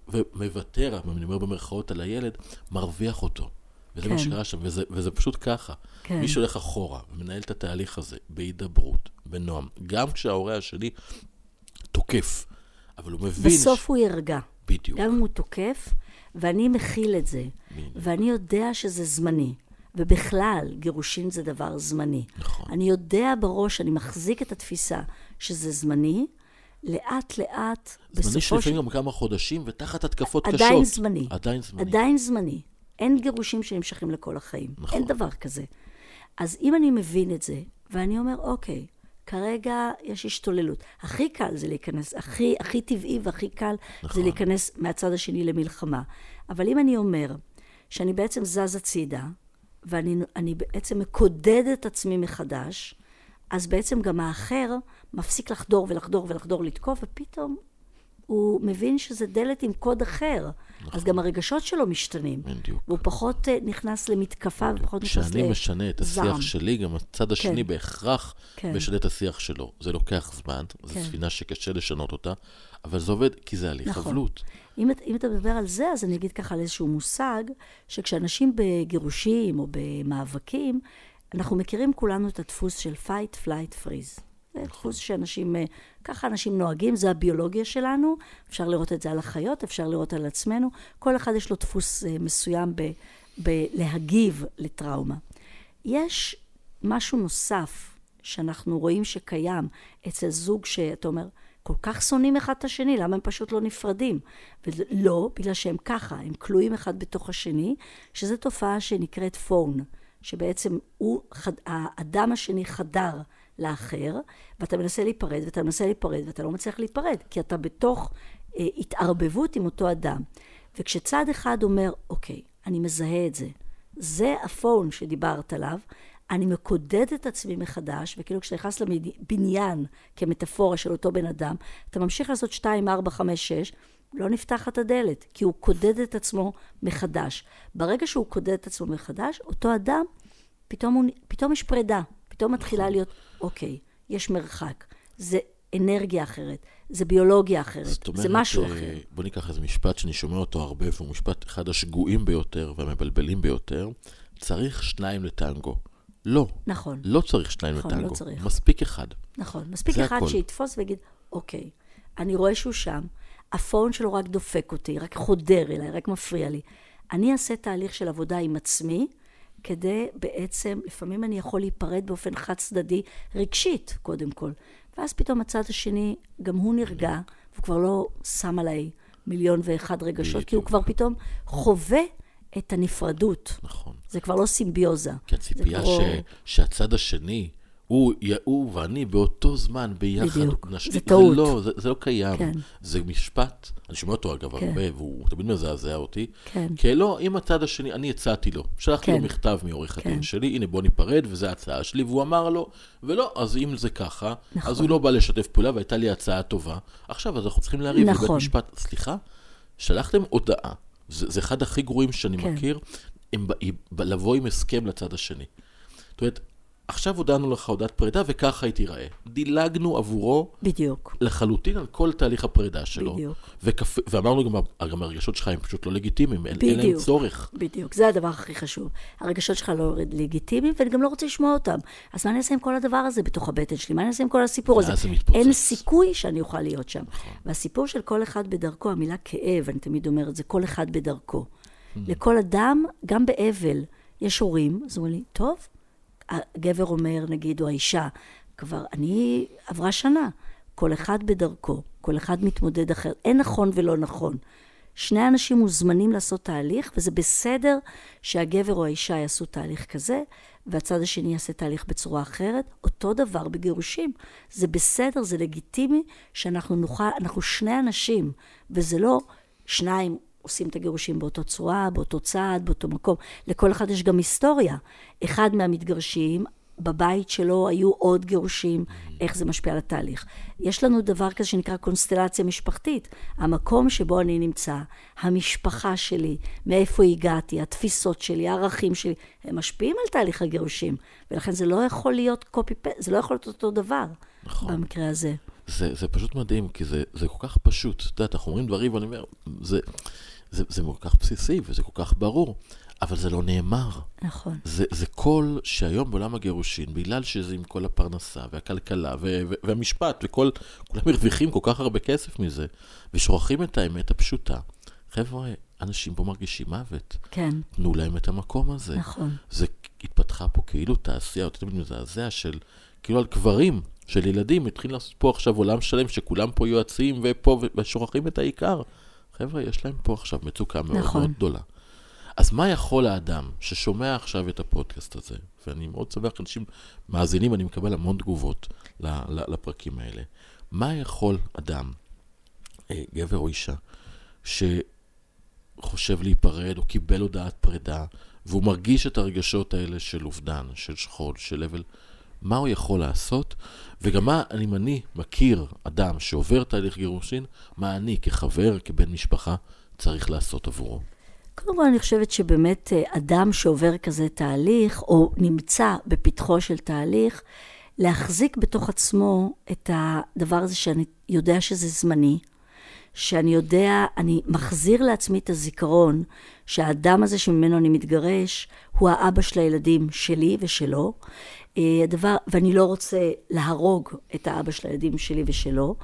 ומוותר, אני אומר במרכאות, על הילד, מרוויח אותו. וזה כן. מה שקרה שם, וזה, וזה פשוט ככה. כן. מי שהולך אחורה ומנהל את התהליך הזה בהידברות, בנועם, גם כשההורה השני תוקף, אבל הוא מבין... בסוף ש... הוא ירגע. בדיוק. גם אם הוא תוקף, ואני מכיל את זה, בדיוק. ואני יודע שזה זמני. ובכלל, גירושין זה דבר זמני. נכון. אני יודע בראש, אני מחזיק את התפיסה שזה זמני, לאט לאט, בסופו של... זמני שלפעמים גם כמה חודשים, ותחת התקפות עדיין קשות. עדיין זמני. עדיין זמני. עדיין זמני. אין גירושים שנמשכים לכל החיים. נכון. אין דבר כזה. אז אם אני מבין את זה, ואני אומר, אוקיי, כרגע יש השתוללות. הכי קל זה להיכנס, הכי, הכי טבעי והכי קל נכון. זה להיכנס מהצד השני למלחמה. אבל אם אני אומר שאני בעצם זז הצידה, ואני בעצם מקודד את עצמי מחדש, אז בעצם גם האחר מפסיק לחדור ולחדור ולחדור לתקוף, ופתאום הוא מבין שזה דלת עם קוד אחר. נכון. אז גם הרגשות שלו משתנים. בדיוק. והוא פחות uh, נכנס למתקפה ופחות נכנס לזעם. כשאני משנה את השיח שלי, גם הצד השני כן. בהכרח כן. משנה את השיח שלו. זה לוקח זמן, זו כן. ספינה שקשה לשנות אותה, אבל זה עובד כי זה הליך נכון. אבלות. אם, אם אתה מדבר על זה, אז אני אגיד ככה על איזשהו מושג, שכשאנשים בגירושים או במאבקים, אנחנו מכירים כולנו את הדפוס של fight, flight, freeze. זה דפוס שאנשים, אה, ככה אנשים נוהגים, זה הביולוגיה שלנו. אפשר לראות את זה על החיות, אפשר לראות על עצמנו. כל אחד יש לו דפוס אה, מסוים ב, בלהגיב לטראומה. יש משהו נוסף שאנחנו רואים שקיים אצל זוג שאתה אומר, כל כך שונאים אחד את השני, למה הם פשוט לא נפרדים? ולא, בגלל שהם ככה, הם כלואים אחד בתוך השני, שזו תופעה שנקראת פון, שבעצם הוא, האדם השני חדר לאחר, ואתה מנסה להיפרד, ואתה מנסה להיפרד, ואתה לא מצליח להיפרד, כי אתה בתוך אה, התערבבות עם אותו אדם. וכשצד אחד אומר, אוקיי, אני מזהה את זה, זה הפון שדיברת עליו, אני מקודד את עצמי מחדש, וכאילו כשאתה נכנס לבניין כמטאפורה של אותו בן אדם, אתה ממשיך לעשות 2, 4, 5, 6, לא נפתחת הדלת, כי הוא קודד את עצמו מחדש. ברגע שהוא קודד את עצמו מחדש, אותו אדם, פתאום, הוא, פתאום יש פרידה, פתאום מתחילה להיות, אוקיי, יש מרחק. זה אנרגיה אחרת, זה ביולוגיה אחרת, אומרת, זה משהו אחר. אה, בוא ניקח איזה משפט שאני שומע אותו הרבה, והוא משפט אחד השגויים ביותר והמבלבלים ביותר, צריך שניים לטנגו. לא. נכון. לא צריך שניים נכון, לטנגו. לא צריך. מספיק אחד. נכון. מספיק אחד הכל. שיתפוס ויגיד, אוקיי, אני רואה שהוא שם, הפון שלו רק דופק אותי, רק חודר אליי, רק מפריע לי. אני אעשה תהליך של עבודה עם עצמי, כדי בעצם, לפעמים אני יכול להיפרד באופן חד צדדי, רגשית, קודם כל. ואז פתאום הצד השני, גם הוא נרגע, והוא כבר לא שם עליי מיליון ואחד רגשות, כי הוא כבר פתאום חווה את הנפרדות. נכון. זה כבר לא סימביוזה. כי הציפייה כבר... ש... שהצד השני הוא, הוא ואני באותו זמן ביחד. בדיוק, נש... זה טעות. זה לא, זה, זה לא קיים. כן. זה משפט, אני שומע אותו אגב כן. הרבה, והוא תמיד מזעזע אותי. כן. כי לא, אם הצד השני, אני הצעתי לו, שלחתי כן. לו מכתב מעורך כן. הדין שלי, הנה בוא ניפרד, וזו ההצעה שלי, והוא אמר לו, ולא, אז אם זה ככה, נכון. אז הוא לא בא לשתף פעולה, והייתה לי הצעה טובה. עכשיו, אז אנחנו צריכים להריב נכון. בבית משפט. סליחה, שלחתם הודעה, זה, זה אחד הכי גרועים שאני כן. מכיר, הם, לבוא עם הסכם לצד השני. זאת אומרת, עכשיו הודענו לך הודעת פרידה וככה היא תיראה. דילגנו עבורו בדיוק. לחלוטין על כל תהליך הפרידה שלו. בדיוק. וכפ... ואמרנו גם, גם הרגשות שלך הם פשוט לא לגיטימיים, אין, אין להם צורך. בדיוק, זה הדבר הכי חשוב. הרגשות שלך לא לגיטימיים ואני גם לא רוצה לשמוע אותם. אז מה אני אעשה עם כל הדבר הזה בתוך הבטן שלי? מה אני אעשה עם כל הסיפור הזה? אין סיכוי שאני אוכל להיות שם. נכון. והסיפור של כל אחד בדרכו, המילה כאב, אני תמיד אומרת, זה כל אחד בדרכו. Mm-hmm. לכל אדם, גם באבל, יש הורים, אז אומרים לי, טוב, הגבר אומר, נגיד, או האישה, כבר, אני, עברה שנה, כל אחד בדרכו, כל אחד מתמודד אחר, אין נכון ולא נכון. שני אנשים מוזמנים לעשות תהליך, וזה בסדר שהגבר או האישה יעשו תהליך כזה, והצד השני יעשה תהליך בצורה אחרת. אותו דבר בגירושים. זה בסדר, זה לגיטימי שאנחנו נוכל, אנחנו שני אנשים, וזה לא שניים עושים את הגירושים באותו צורה, באותו צעד, באותו מקום. לכל אחד יש גם היסטוריה. אחד מהמתגרשים, בבית שלו היו עוד גירושים, איך זה משפיע על התהליך. יש לנו דבר כזה שנקרא קונסטלציה משפחתית. המקום שבו אני נמצא, המשפחה שלי, מאיפה הגעתי, התפיסות שלי, הערכים שלי, הם משפיעים על תהליך הגירושים. ולכן זה לא יכול להיות קופי פ... זה לא יכול להיות אותו דבר נכון. במקרה הזה. זה, זה פשוט מדהים, כי זה, זה כל כך פשוט. את יודעת, אנחנו אומרים דברים ואני אומר, זה, זה, זה כל כך בסיסי וזה כל כך ברור, אבל זה לא נאמר. נכון. זה, זה קול שהיום בעולם הגירושין, בגלל שזה עם כל הפרנסה והכלכלה ו- ו- והמשפט, וכל, כולם מרוויחים כל כך הרבה כסף מזה, ושוכחים את האמת הפשוטה. חבר'ה, אנשים פה מרגישים מוות. כן. תנו להם את המקום הזה. נכון. זה התפתחה פה כאילו תעשייה, תמיד מזעזע של, כאילו על קברים של ילדים, התחיל לעשות פה עכשיו עולם שלם, שכולם פה יועצים ופה, ושוכחים את העיקר. חבר'ה, יש להם פה עכשיו מצוקה מאוד נכון. מאוד גדולה. אז מה יכול האדם ששומע עכשיו את הפודקאסט הזה, ואני מאוד שמח, אנשים מאזינים, אני מקבל המון תגובות לפרקים האלה. מה יכול אדם, אה, גבר או אישה, שחושב להיפרד או קיבל הודעת פרידה, והוא מרגיש את הרגשות האלה של אובדן, של שכול, של אבל, מה הוא יכול לעשות, וגם מה, אם אני מכיר אדם שעובר תהליך גירושין, מה אני כחבר, כבן משפחה, צריך לעשות עבורו? קודם כל, אני חושבת שבאמת אה, אדם שעובר כזה תהליך, או נמצא בפתחו של תהליך, להחזיק בתוך עצמו את הדבר הזה שאני יודע שזה זמני, שאני יודע, אני מחזיר לעצמי את הזיכרון שהאדם הזה שממנו אני מתגרש, הוא האבא של הילדים שלי ושלו. אה, הדבר, ואני לא רוצה להרוג את האבא של הילדים שלי ושלו.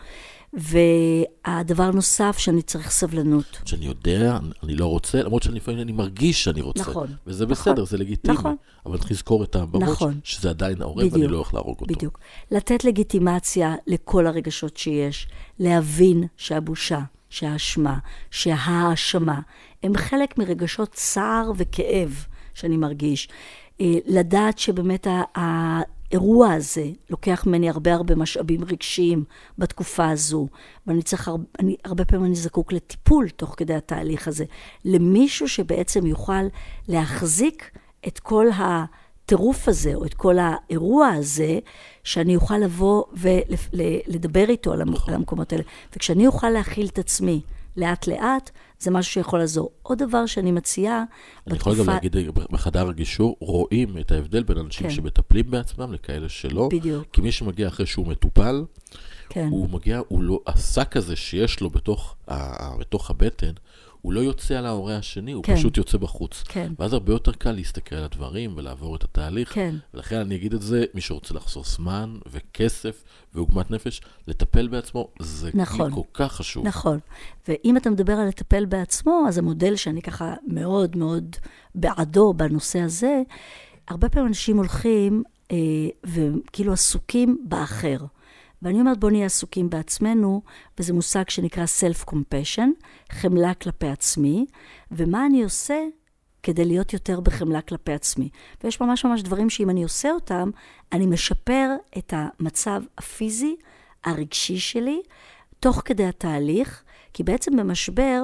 והדבר נוסף, שאני צריך סבלנות. שאני יודע, אני לא רוצה, למרות שאני לפעמים אני מרגיש שאני רוצה. נכון. וזה נכון, בסדר, זה לגיטימי. נכון. אבל צריך לזכור את הבראש, נכון. שזה עדיין ההורה ואני לא הולך להרוג אותו. בדיוק. לתת לגיטימציה לכל הרגשות שיש. להבין שהבושה, שהאשמה, שההאשמה, הם חלק מרגשות צער וכאב שאני מרגיש. אה, לדעת שבאמת האירוע הזה לוקח ממני הרבה הרבה משאבים רגשיים בתקופה הזו, ואני צריך, הרבה, אני, הרבה פעמים אני זקוק לטיפול תוך כדי התהליך הזה, למישהו שבעצם יוכל להחזיק את כל הטירוף הזה, או את כל האירוע הזה, שאני אוכל לבוא ולדבר איתו על נכון. המקומות האלה. וכשאני אוכל להכיל את עצמי לאט-לאט, זה משהו שיכול לעזור. עוד דבר שאני מציעה, אני בתקופה... יכול גם להגיד, בחדר הגישור רואים את ההבדל בין אנשים כן. שמטפלים בעצמם לכאלה שלא. בדיוק. כי מי שמגיע אחרי שהוא מטופל, כן. הוא מגיע, הוא לא, השק הזה שיש לו בתוך, בתוך הבטן, הוא לא יוצא על ההורה השני, הוא כן. פשוט יוצא בחוץ. כן. ואז הרבה יותר קל להסתכל על הדברים ולעבור את התהליך. כן. ולכן אני אגיד את זה, מי שרוצה לחסוך זמן וכסף ועוגמת נפש, לטפל בעצמו, זה נכון. כל כך חשוב. נכון. ואם אתה מדבר על לטפל בעצמו, אז המודל שאני ככה מאוד מאוד בעדו בנושא הזה, הרבה פעמים אנשים הולכים אה, וכאילו עסוקים באחר. ואני אומרת, בואו נהיה עסוקים בעצמנו, וזה מושג שנקרא Self-Compassion, חמלה כלפי עצמי, ומה אני עושה כדי להיות יותר בחמלה כלפי עצמי. ויש ממש ממש דברים שאם אני עושה אותם, אני משפר את המצב הפיזי, הרגשי שלי, תוך כדי התהליך, כי בעצם במשבר,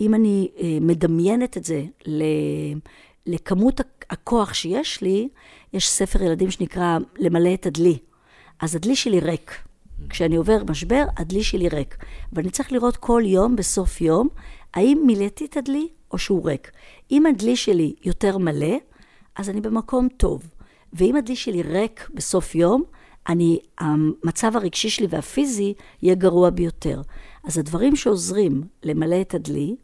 אם אני אה, מדמיינת את זה ל... לכמות הכוח שיש לי, יש ספר ילדים שנקרא למלא את הדלי. אז הדלי שלי ריק. כשאני עובר משבר, הדלי שלי ריק. ואני צריך לראות כל יום, בסוף יום, האם מילאתי את הדלי או שהוא ריק. אם הדלי שלי יותר מלא, אז אני במקום טוב. ואם הדלי שלי ריק בסוף יום, אני, המצב הרגשי שלי והפיזי יהיה גרוע ביותר. אז הדברים שעוזרים למלא את הדלי,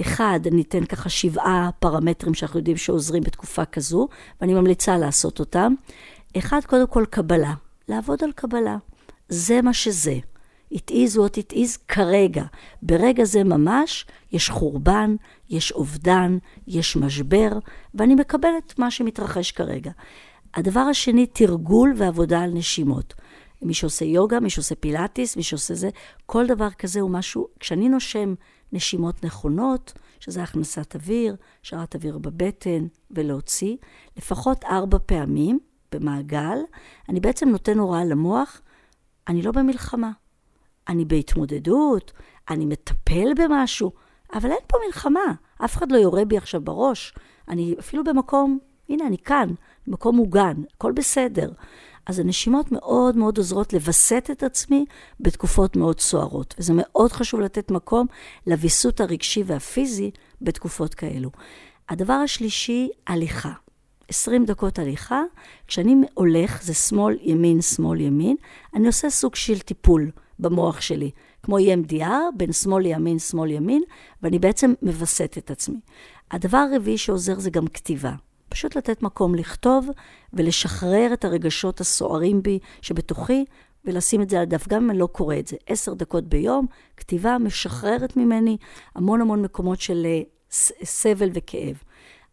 אחד, אני אתן ככה שבעה פרמטרים שאנחנו יודעים שעוזרים בתקופה כזו, ואני ממליצה לעשות אותם. אחד, קודם כל קבלה. לעבוד על קבלה. זה מה שזה. it is what it is כרגע. ברגע זה ממש יש חורבן, יש אובדן, יש משבר, ואני מקבלת מה שמתרחש כרגע. הדבר השני, תרגול ועבודה על נשימות. מי שעושה יוגה, מי שעושה פילאטיס, מי שעושה זה, כל דבר כזה הוא משהו, כשאני נושם נשימות נכונות, שזה הכנסת אוויר, שרת אוויר בבטן ולהוציא, לפחות ארבע פעמים, במעגל, אני בעצם נותן הוראה למוח, אני לא במלחמה. אני בהתמודדות, אני מטפל במשהו, אבל אין פה מלחמה. אף אחד לא יורה בי עכשיו בראש. אני אפילו במקום, הנה, אני כאן, מקום מוגן, הכל בסדר. אז הנשימות מאוד מאוד עוזרות לווסת את עצמי בתקופות מאוד סוערות, וזה מאוד חשוב לתת מקום לוויסות הרגשי והפיזי בתקופות כאלו. הדבר השלישי, הליכה. 20 דקות הליכה, כשאני הולך, זה שמאל, ימין, שמאל, ימין, אני עושה סוג של טיפול במוח שלי, כמו EMDR, בין שמאל לימין, שמאל ימין, ואני בעצם מווסת את עצמי. הדבר הרביעי שעוזר זה גם כתיבה. פשוט לתת מקום לכתוב ולשחרר את הרגשות הסוערים בי שבתוכי, ולשים את זה על הדף, גם אם אני לא קורא את זה. עשר דקות ביום, כתיבה משחררת ממני המון המון מקומות של אה, סבל וכאב.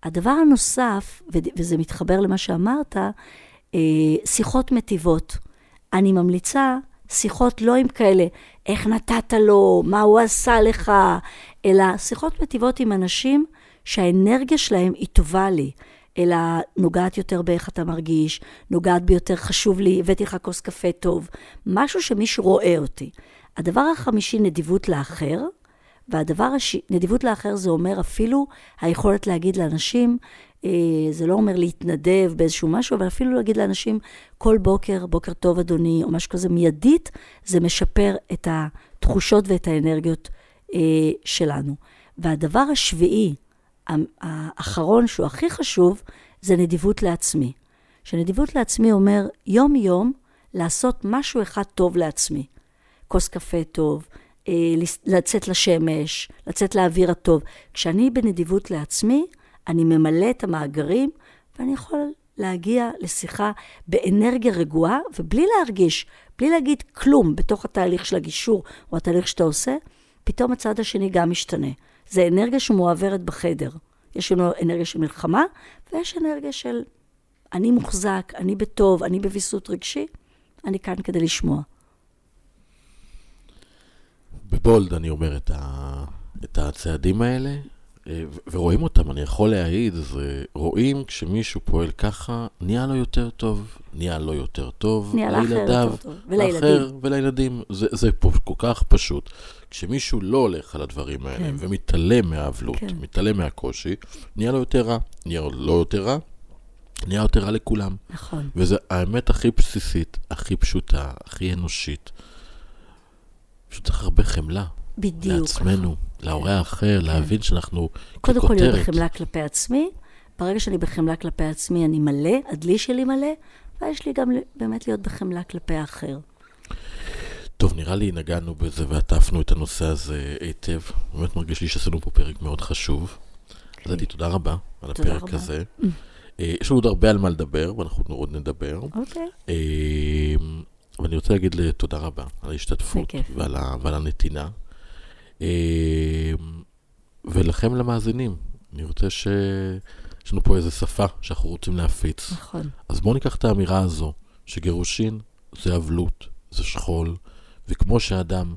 הדבר הנוסף, וזה מתחבר למה שאמרת, אה, שיחות מטיבות. אני ממליצה שיחות לא עם כאלה, איך נתת לו, מה הוא עשה לך, אלא שיחות מטיבות עם אנשים שהאנרגיה שלהם היא טובה לי, אלא נוגעת יותר באיך אתה מרגיש, נוגעת ביותר חשוב לי, הבאתי לך כוס קפה טוב, משהו שמישהו רואה אותי. הדבר החמישי, נדיבות לאחר. והדבר, הש... נדיבות לאחר זה אומר אפילו היכולת להגיד לאנשים, אה, זה לא אומר להתנדב באיזשהו משהו, אבל אפילו להגיד לאנשים כל בוקר, בוקר טוב אדוני, או משהו כזה מיידית, זה משפר את התחושות ואת האנרגיות אה, שלנו. והדבר השביעי, האחרון שהוא הכי חשוב, זה נדיבות לעצמי. שנדיבות לעצמי אומר יום-יום לעשות משהו אחד טוב לעצמי. כוס קפה טוב, לצאת לשמש, לצאת לאוויר הטוב. כשאני בנדיבות לעצמי, אני ממלא את המאגרים, ואני יכול להגיע לשיחה באנרגיה רגועה, ובלי להרגיש, בלי להגיד כלום בתוך התהליך של הגישור או התהליך שאתה עושה, פתאום הצד השני גם משתנה. זה אנרגיה שמועברת בחדר. יש לנו אנרגיה של מלחמה, ויש אנרגיה של אני מוחזק, אני בטוב, אני בוויסות רגשי, אני כאן כדי לשמוע. בבולד אני אומר את, ה... את הצעדים האלה, אה, ורואים אותם, אני יכול להעיד, זה רואים כשמישהו פועל ככה, נהיה לו יותר טוב, נהיה לו יותר טוב, נהיה לאחר יותר טוב, ולילדים. לאחר ולילדים, זה, זה פה כל כך פשוט. כשמישהו לא הולך על הדברים האלה, כן. ומתעלם מהאבלות, כן. מתעלם מהקושי, נהיה לו יותר רע, נהיה לו לא יותר רע, נהיה יותר רע לכולם. נכון. וזו האמת הכי בסיסית, הכי פשוטה, הכי אנושית. פשוט צריך הרבה חמלה. בדיוק. לעצמנו. להורה האחר, כן. להבין שאנחנו קודם ככותרת. קודם כל להיות בחמלה כלפי עצמי. ברגע שאני בחמלה כלפי עצמי, אני מלא, הדלי שלי מלא, ויש לי גם באמת להיות בחמלה כלפי האחר. טוב, נראה לי נגענו בזה ועטפנו את הנושא הזה היטב. באמת מרגיש לי שעשינו פה פרק מאוד חשוב. אז עדי, תודה רבה על הפרק רבה. הזה. אה, יש לנו עוד הרבה על מה לדבר, ואנחנו עוד נדבר. אוקיי. אבל אני רוצה להגיד תודה רבה על ההשתתפות ועל, ה, ועל הנתינה. ולכם למאזינים, אני רוצה ש... יש לנו פה איזו שפה שאנחנו רוצים להפיץ. נכון. אז בואו ניקח את האמירה הזו, שגירושין זה אבלות, זה שכול, וכמו שאדם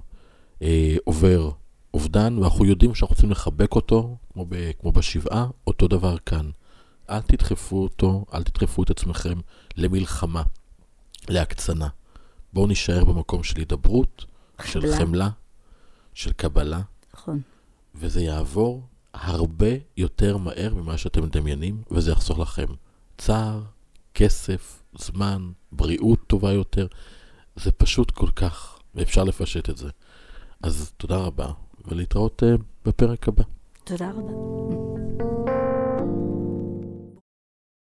אה, עובר אובדן, ואנחנו יודעים שאנחנו רוצים לחבק אותו, כמו, ב, כמו בשבעה, אותו דבר כאן. אל תדחפו אותו, אל תדחפו את עצמכם למלחמה, להקצנה. בואו נישאר במקום של הידברות, של חמלה, של קבלה. נכון. וזה יעבור הרבה יותר מהר ממה שאתם מדמיינים, וזה יחסוך לכם צער, כסף, זמן, בריאות טובה יותר. זה פשוט כל כך, ואפשר לפשט את זה. אז תודה רבה, ולהתראות uh, בפרק הבא. תודה רבה.